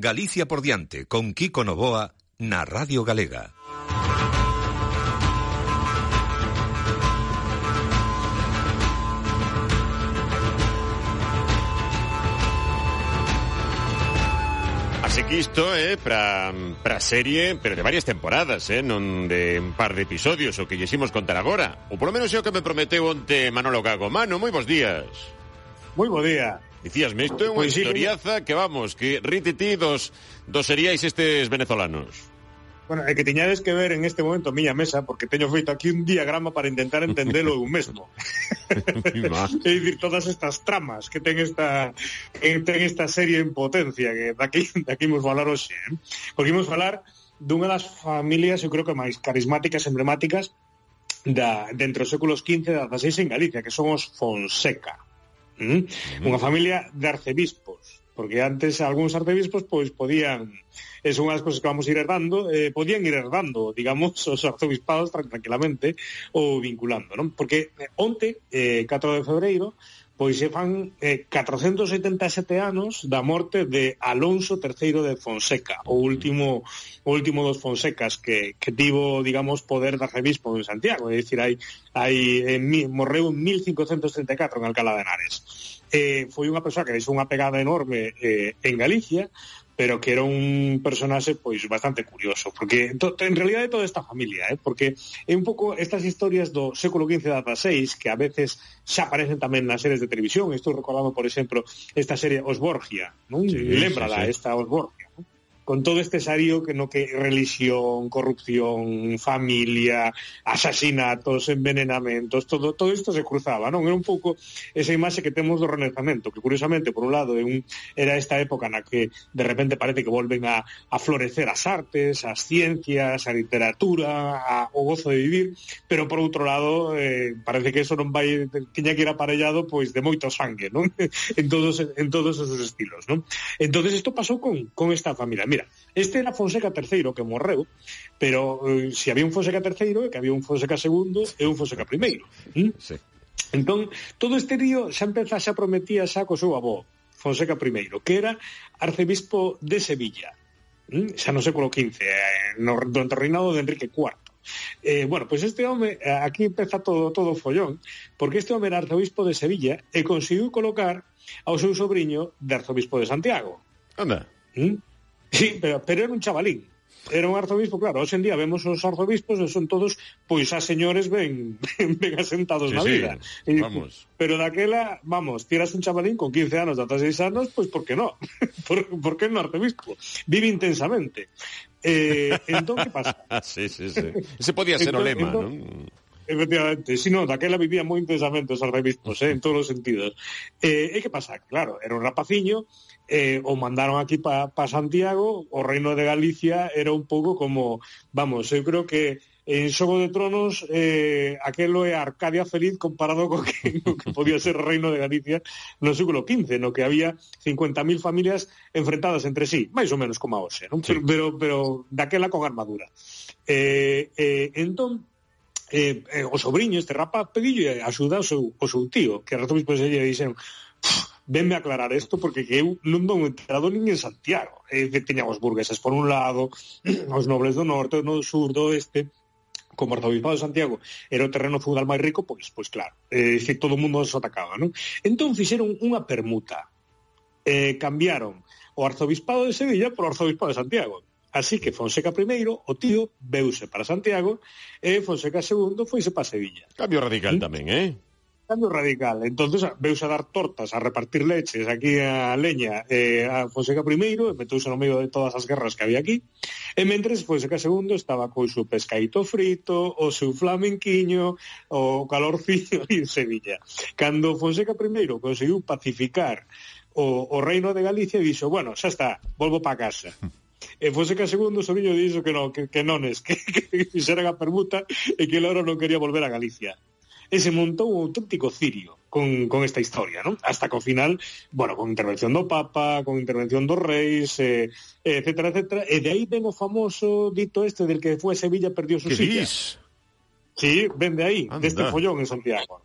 Galicia por diante con Kiko Novoa na Radio Galega. Así que isto é eh, para para serie, pero de varias temporadas, eh, non de un par de episodios o que lleximos contar agora. Ou polo menos é o que me prometeu onte Manolo Gago. Mano, moi bons días. Moi bo día. Dicíasme, isto é pois, unha historiaza que vamos, que rititi dos, dos seríais estes venezolanos. Bueno, é que tiñades que ver en este momento a miña mesa porque teño feito aquí un diagrama para intentar entendelo eu mesmo. é dicir, todas estas tramas que ten esta que ten esta serie en potencia que daqui daqui imos falar hoxe, eh? porque imos falar dunha das familias, eu creo que máis carismáticas, emblemáticas da dentro dos séculos 15 e 16 en Galicia, que son os Fonseca. Mm? Mm. Unha familia de arcebispos, porque antes algúns arcebispos pois podían, é unha das cousas que vamos ir herdando, eh, podían ir herdando, digamos, os arzobispados tranquilamente ou vinculando, non? Porque eh, onte, eh, 4 de febreiro, pois se fan eh, 477 anos da morte de Alonso III de Fonseca, o último o último dos Fonsecas que, que tivo, digamos, poder de revispo en Santiago, é dicir, hai, hai eh, morreu en 1534 en Alcalá de Henares. Eh, foi unha persoa que deixou unha pegada enorme eh, en Galicia, pero que era un personaxe pois bastante curioso, porque to, en realidad é toda esta familia, eh? porque é un pouco estas historias do século XV a XVI que a veces xa aparecen tamén nas series de televisión, estou recordando, por exemplo, esta serie Osborgia, non? Sí, Lembrala, sí, sí. esta Osborgia con todo este sarío que no que religión, corrupción, familia, asasinatos, envenenamentos, todo todo isto se cruzaba, non? Era un pouco esa imaxe que temos do Renacemento, que curiosamente, por un lado, é un, era esta época na que de repente parece que volven a, a florecer as artes, as ciencias, a literatura, a, o gozo de vivir, pero por outro lado, eh, parece que eso non vai tiña que ir aparellado pois de moito sangue, non? en todos en todos esos estilos, non? Entonces isto pasou con con esta familia. Mira, Mira, este era Fonseca III que morreu, pero eh, se si había un Fonseca III, que había un Fonseca II e un Fonseca I. ¿Mm? Hm? Sí. Entón, todo este lío xa empezase a prometía xa co seu avó, Fonseca I, que era arcebispo de Sevilla, ¿Mm? xa no século XV, eh, no, durante o reinado de Enrique IV. Eh, bueno, pois pues este home, eh, aquí empeza todo todo follón, porque este home era arzobispo de Sevilla e conseguiu colocar ao seu sobrinho de arzobispo de Santiago. Anda. ¿Mm? Sí, pero, pero era un chavalín. Era un arzobispo, claro, hoxe en día vemos os arzobispos son todos, pois, a señores ben, ben, asentados Sí, na sí, vida. E- vamos. Pero daquela, vamos, tiras un chavalín con 15 anos, 16 anos, pois por que no? por, por que no arzobispo? Vive intensamente. Eh, entón, que pasa? Sí, sí, sí. Ese podía ser o Entón- lema, entón- non? Efectivamente, si no, daquela vivía moi intensamente os arrevistos, eh, en todos os sentidos. Eh, e que pasa? Claro, era un rapaciño, eh, o mandaron aquí para pa Santiago, o reino de Galicia era un pouco como, vamos, eu creo que en Xogo de Tronos eh, aquelo é Arcadia Feliz comparado co que, que podía ser o reino de Galicia no século XV, no que había 50.000 familias enfrentadas entre sí, máis ou menos como a hoxe, non? Sí. Pero, pero, pero daquela con armadura. Eh, eh, entón, eh, eh, o sobrinho, este rapaz, pedillo axuda ao seu, ao seu tío, que a rato despois lle dixeron venme aclarar isto porque que eu non dou enterado nin en Santiago eh, que teña os burgueses por un lado os nobles do norte, do sur, do oeste. Como o arzobispado de Santiago era o terreno feudal máis rico, pois, pois claro, eh, que todo o mundo os atacaba, non? Entón fixeron unha permuta, eh, cambiaron o arzobispado de Sevilla por o arzobispado de Santiago, Así que Fonseca primeiro, o tío, veuse para Santiago e Fonseca segundo foise para Sevilla. Cambio radical ¿Sí? tamén, eh? Cambio radical. Entonces ah, veuse a dar tortas, a repartir leches aquí a Leña eh, a Fonseca primeiro, e meteuse no medio de todas as guerras que había aquí. E mentres Fonseca segundo estaba co seu pescaito frito, o seu flamenquiño, o calorciño en Sevilla. Cando Fonseca primeiro conseguiu pacificar o, o reino de Galicia, dixo, bueno, xa está, volvo para casa. E Fonseca II, o sobrinho, dixo que non, que, que nones, que, que fixeran a permuta e que el ahora non quería volver a Galicia e se montou un auténtico cirio con, con esta historia, ¿no? Hasta que ao final, bueno, con intervención do Papa, con intervención dos reis, eh, etcétera, etcétera, e de aí ven o famoso dito este del que fue a Sevilla perdió su Que silla. dis? Sí, ven de aí, deste follón en Santiago.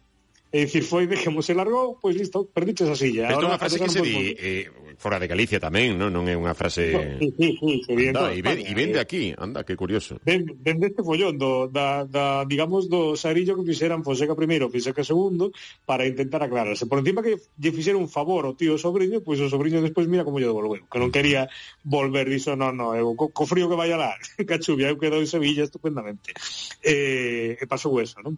É dicir, foi, vexemos, se largou, pois listo, perdiches a silla. Esta é unha frase que se di eh, fora de Galicia tamén, non, non é unha frase... Sí, sí, sí, sí, bien, anda, e, ven, e ven eh. de aquí, anda, que curioso. Ven, ven deste follón, do, da, da, digamos, do sarillo que fixeran Fonseca primeiro, Fonseca segundo, para intentar aclararse. Por encima que lle fixeron un favor ao tío sobrinho, pois pues o sobrinho despois mira como lle devolveu, que non quería volver, dixo, non, non, eu, co, co frío que vai a lá, que a chuvia, eu quedo en Sevilla estupendamente. Eh, e eh, eh, pasou eso, non?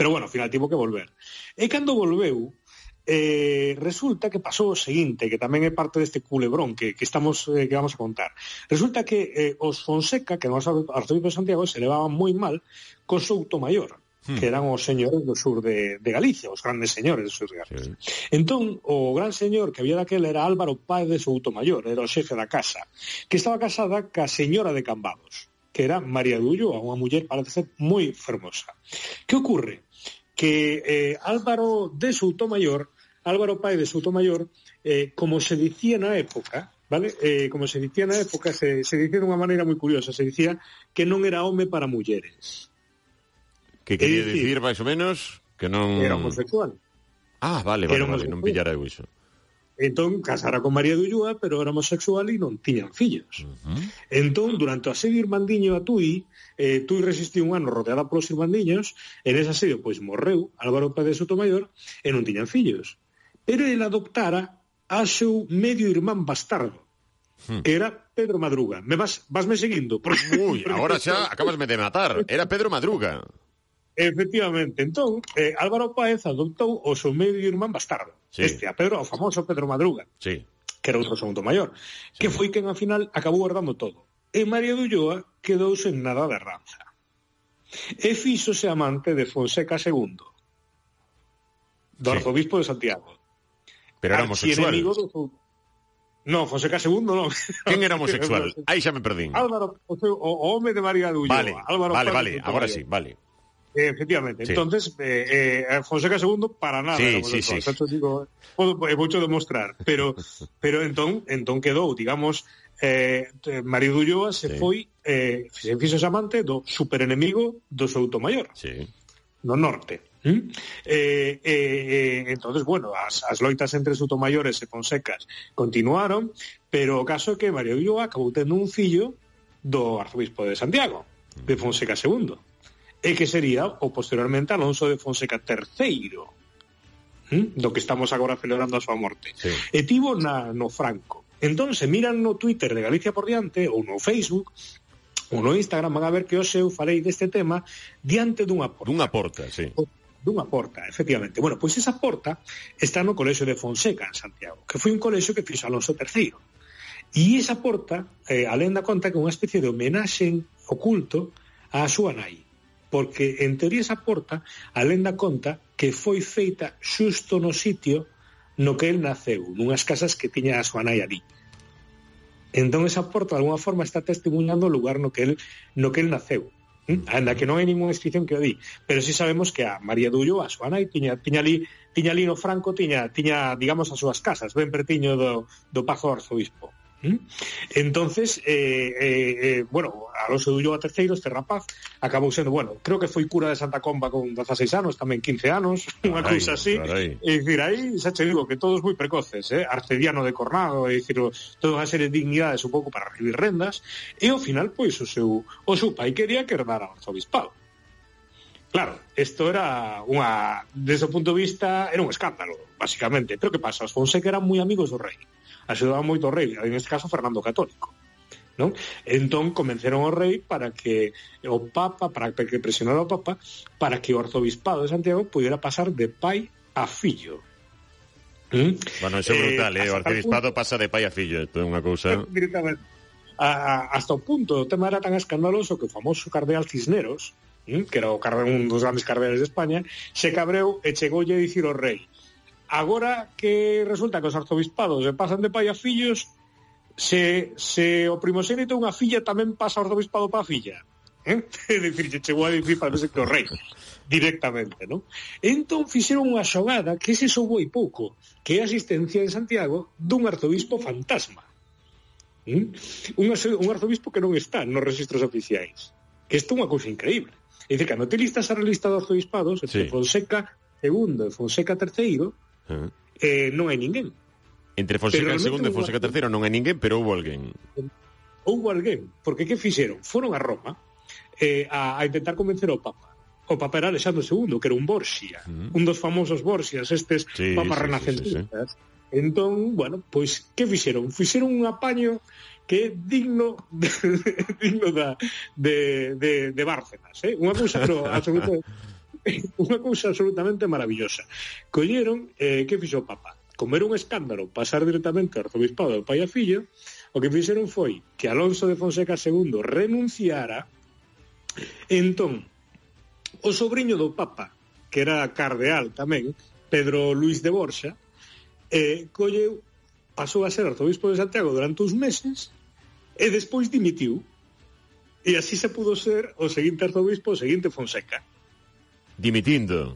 Pero bueno, ao final tivo que volver. E cando volveu, eh, resulta que pasou o seguinte, que tamén é parte deste culebrón que, que estamos eh, que vamos a contar. Resulta que eh, os Fonseca, que nos arzobispo de Santiago, se levaban moi mal co Souto Mayor, hmm. que eran os señores do sur de, de Galicia, os grandes señores do sur de Galicia. Sí. Entón, o gran señor que había daquela era Álvaro Páez de Souto Mayor, era o xefe da casa, que estaba casada ca señora de Cambados, que era María Dullo, unha muller, parece ser, moi fermosa. Que ocorre? que eh, Álvaro de Soutomayor, Álvaro Páez de Soutomayor, eh, como se dicía na época, vale? Eh, como se dicía na época, se, se dicía de unha maneira moi curiosa, se dicía que non era home para mulleres. Que quería dicir, dicir, máis ou menos, que non... Era homosexual. Ah, vale, vale, vale, non pillara eu iso. Entón, casara con María de Ullúa, pero era homosexual e non tiñan fillos. Uh -huh. Entón, durante o asedio irmandiño a Tui, eh, Tui resistiu un ano rodeada polos irmandiños, e nese asedio, pois, morreu Álvaro Pérez Sotomayor, e non tiñan fillos. Pero ele adoptara a seu medio irmán bastardo, hmm. que era Pedro Madruga. Me vas, vas me seguindo? Por... Ui, agora xa acabasme de matar. Era Pedro Madruga. Efectivamente. Entón, eh, Álvaro Páez adoptou o seu medio irmán bastardo. Sí. Este, a Pedro, o famoso Pedro Madruga. Sí. Que era outro segundo maior. Sí. Que foi quen, ao final, acabou guardando todo. E María de Ulloa quedou sen nada de ranza. E fíxose amante de Fonseca II, do sí. arzobispo de Santiago. Pero era homosexual. Do... Non, Fonseca II non. Quen era homosexual? Aí xa me perdín. Álvaro, o, seu, o home de María de Ulloa. Vale, Álvaro vale, Paz, vale, agora sí, vale. Eh, efectivamente. Sí. Entonces, eh, eh, Fonseca II, para nada. Sí, sí, sí. Tanto, digo, puedo, mucho demostrar, pero, pero entón, entón quedou, digamos, eh, Mario Ulloa se sí. foi, eh, se fixo amante do superenemigo do Soutomayor, sí. no norte. Mm? Eh, eh, eh, entonces, bueno, as, as loitas entre Sotomayores e Fonsecas continuaron, pero o caso é que Mario Ulloa acabou tendo un fillo do arzobispo de Santiago, de mm. Fonseca II e que sería o posteriormente Alonso de Fonseca III ¿Mm? do que estamos agora celebrando a súa morte sí. e tivo na, no Franco entón se miran no Twitter de Galicia por diante ou no Facebook ou no Instagram van a ver que hoxe eu falei deste tema diante dunha porta dunha porta, sí. o, dunha porta, efectivamente. Bueno, pois esa porta está no colexo de Fonseca, en Santiago, que foi un colexo que fixo Alonso III. E esa porta, eh, alén da conta, que é unha especie de homenaxe oculto á súa nai porque en teoría esa porta a lenda conta que foi feita xusto no sitio no que el naceu, nunhas casas que tiña a súa nai ali. Entón esa porta de alguna forma está testemunhando o lugar no que el, no que el naceu. Hm? Anda que non hai ninguna inscripción que o di, pero si sí sabemos que a María Dullo, a súa nai, tiña, tiña, ali, tiña ali no Franco, tiña, tiña digamos, as súas casas, ben pertiño do, do Pajo Arzobispo. ¿Mm? Entonces, eh, eh, eh, bueno, Alonso de Ulloa III, este rapaz, acabou sendo, bueno, creo que foi cura de Santa Comba con 16 anos, tamén 15 anos, unha cousa así. Carai. E dicir, aí xa che digo que todos moi precoces, eh? Arcediano de Cornado, e dicir, toda a serie de dignidades un pouco para recibir rendas, e ao final, pois, o seu, o seu pai quería que herdara o arzobispado. Claro, isto era unha... Desde o punto de vista, era un escándalo, basicamente. Pero que pasa? Os Fonseca eran moi amigos do rei. Axudaban moito o rei, en este caso Fernando Católico. Non? Entón, convenceron ao rei para que o Papa, para que presionara o Papa, para que o arzobispado de Santiago pudiera pasar de pai a fillo. ¿Mm? Bueno, iso é eh, brutal, eh? eh? O arzobispado pasa de pai a fillo, isto é unha cousa... Directamente. A, a, hasta o punto, o tema era tan escandaloso que o famoso cardeal Cisneros, que era o carrer, un dos grandes cardeais de España, se cabreou e chegoulle a dicir o rei agora que resulta que os arzobispados se pasan de pai a fillos, se, se o primogénito unha filla tamén pasa ao arzobispado para a filla. Eh? É dicir, che chegou a dicir para que o rei directamente, non? Entón fixeron unha xogada que se soubou pouco, que é a asistencia en Santiago dun arzobispo fantasma. Un, un arzobispo que non está nos registros oficiais. Que isto é unha cousa increíble. É dicir, cando te listas a lista dos entre sí. Fonseca segundo e Fonseca terceiro, uh -huh. eh, non hai ninguén. Entre Fonseca segundo e Fonseca terceiro non hai ninguén, pero houve alguén. Houve alguén, porque que fixeron? Foron a Roma eh, a, a intentar convencer ao Papa o Papa era Alexandre II, que era un Borxia, uh -huh. un dos famosos Borxias, estes sí, papas sí, renacentistas. Sí, sí, sí. Entón, bueno, pois, que fixeron? Fixeron un apaño que é digno de, digno da, de, de, de Bárcenas, eh? unha cousa pero absoluta, unha cousa absolutamente maravillosa. Colleron, eh, que fixo o Papa? Como era un escándalo pasar directamente ao arzobispado do pai a fillo, o que fixeron foi que Alonso de Fonseca II renunciara entón o sobrinho do Papa, que era cardeal tamén, Pedro Luis de Borxa, eh, colleu pasou a ser arzobispo de Santiago durante uns meses e despois dimitiu. E así se pudo ser o seguinte arzobispo, o seguinte Fonseca. Dimitindo.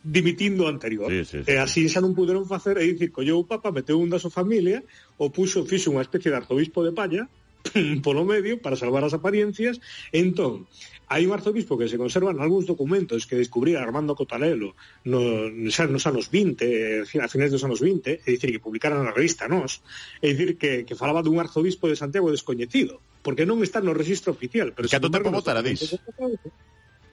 Dimitindo o anterior. Sí, sí, sí. E así xa non puderon facer, e dicir, colleu o Papa, meteu un da súa familia, o puxo, fixo unha especie de arzobispo de palla, polo medio para salvar as apariencias. Entón hai un arzobispo que se conservan algúns documentos que descubrira Armando Cotalelo no, xa nos anos 20 eh, a finais dos anos 20 é dicir, que publicaran na revista Nos é dicir, que, que falaba dun arzobispo de Santiago descoñecido porque non está no registro oficial pero que a tope como taradís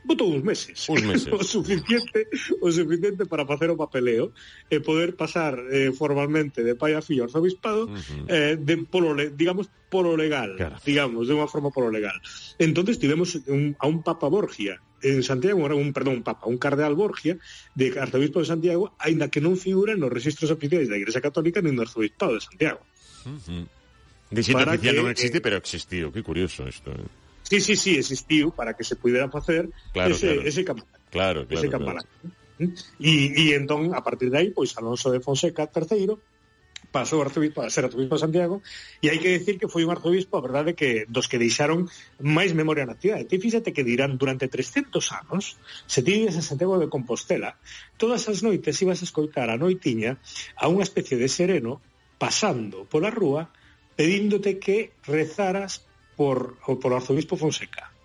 votou uns meses. Uns meses. o suficiente, o suficiente para facer o papeleo e poder pasar eh, formalmente de pai a fillo ao obispado uh -huh. eh, de polo, digamos, polo legal, claro. digamos, de unha forma polo legal. Entonces tivemos un, a un Papa Borgia en Santiago, un, perdón, un Papa, un Cardeal Borgia, de Arzobispo de Santiago, aínda que non figura nos registros oficiais da Igrexa Católica nin no Arzobispado de Santiago. Uh -huh. Dixito oficial que, non existe, eh, pero existiu. Que curioso isto, eh? Sí, sí, sí, existiu para que se pudera facer claro, ese, claro. ese campanario. Claro, claro, ese campanario. Claro. E, e entón, a partir de aí, pois Alonso de Fonseca III pasou arzobispo, a ser arzobispo de Santiago e hai que decir que foi un arzobispo, a verdade, que dos que deixaron máis memoria na cidade. Ti fíxate que dirán durante 300 anos, se ti vives a Santiago de Compostela, todas as noites ibas a escoitar a noitiña a unha especie de sereno pasando pola rúa pedíndote que rezaras por, polo arzobispo Fonseca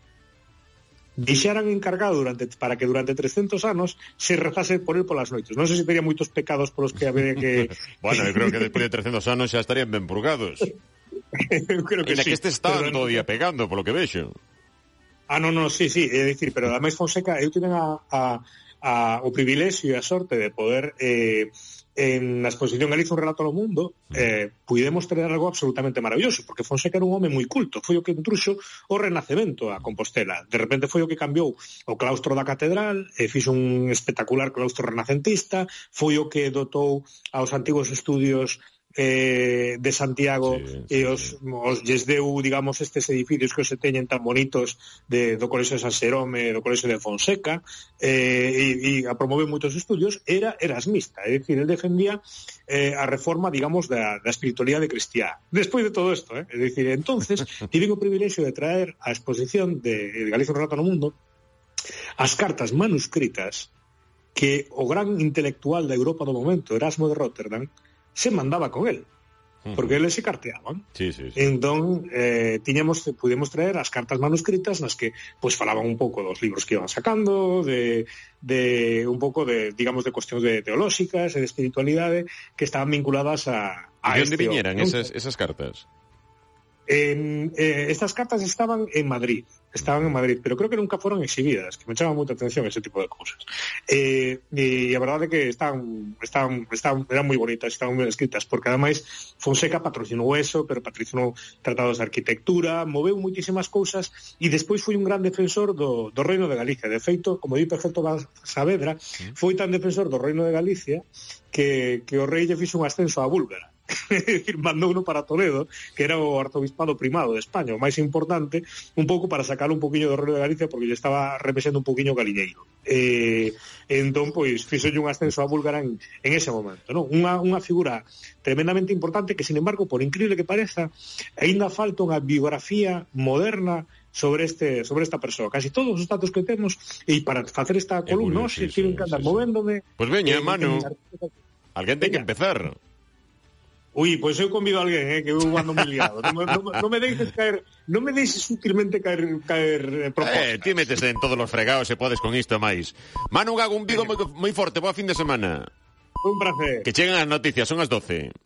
deixaran encargado durante para que durante 300 anos se rezase por el polas noites. Non sei se teria moitos pecados polos que habría que Bueno, eu creo que despois de 300 anos xa estarían ben purgados. eu creo que en sí. que este estaban pero... todo día pegando, polo que vexo. Ah, non, non, sí, sí, é dicir, pero ademais Fonseca, eu tiven a, a a, o privilexio e a sorte de poder eh, en a exposición Galiza un relato ao mundo eh, puidemos tener algo absolutamente maravilloso porque Fonseca era un home moi culto foi o que intruxo o renacemento a Compostela. De repente foi o que cambiou o claustro da catedral e fixo un espectacular claustro renacentista foi o que dotou aos antigos estudios eh, de Santiago sí, e os, sí. os lles deu, digamos, estes edificios que se teñen tan bonitos de, do Colexo de San Serome, do Colexo de Fonseca, eh, e, e a promover moitos estudios, era erasmista, é dicir, el defendía eh, a reforma, digamos, da, da espiritualidade cristiá. Despois de todo isto, eh, é dicir, entonces, tive o privilexio de traer a exposición de, de Galicia Relato no Mundo as cartas manuscritas que o gran intelectual da Europa do momento, Erasmo de Rotterdam, se mandaba con él porque eles se carteaban. Sí, sí, sí. Entón, eh, tiñamos, pudemos traer as cartas manuscritas nas que pois falaban un pouco dos libros que iban sacando, de, de un pouco de, digamos, de cuestións de teolóxicas e de espiritualidade que estaban vinculadas a, a ¿De onde este viñeran esas, esas cartas? Eh, eh, estas cartas estaban en Madrid, estaban en Madrid, pero creo que nunca fueron exhibidas, que me echaba moita atención ese tipo de cousas. Eh, e a verdade é que están, están, están, eran moi bonitas, estaban muy escritas, porque ademais Fonseca patrocinou eso, pero patrocinou tratados de arquitectura, moveu moitísimas cousas, e despois foi un gran defensor do, do Reino de Galicia. De feito, como di Perfecto Saavedra, foi tan defensor do Reino de Galicia que, que o rei lle fixo un ascenso a Búlgara decir, mandou uno para Toledo, que era o arzobispado primado de España, o máis importante, un pouco para sacar un poquinho do rollo de Galicia, porque lle estaba repesando un poquinho Galiñeiro. Eh, entón, pois, fixolle un ascenso a Búlgara en, en ese momento, non? Unha, unha figura tremendamente importante que, sin embargo, por increíble que pareza, aínda falta unha biografía moderna sobre este sobre esta persoa. Casi todos os datos que temos e para facer esta columna, se sí, sí, tiven sí, que andar sí, movéndome. Pois pues veña, eh, mano. Alguén ten que empezar. Ui, pois eu convido a alguén, eh, que eu ando moi liado. Non, non, non me deixes caer, non me deixes sutilmente caer caer eh, propostas. Eh, ti metes en todos os fregados se podes con isto máis. Manu Gago, un bigo moi, moi forte, boa fin de semana. Un placer. Que chegan as noticias, son as 12.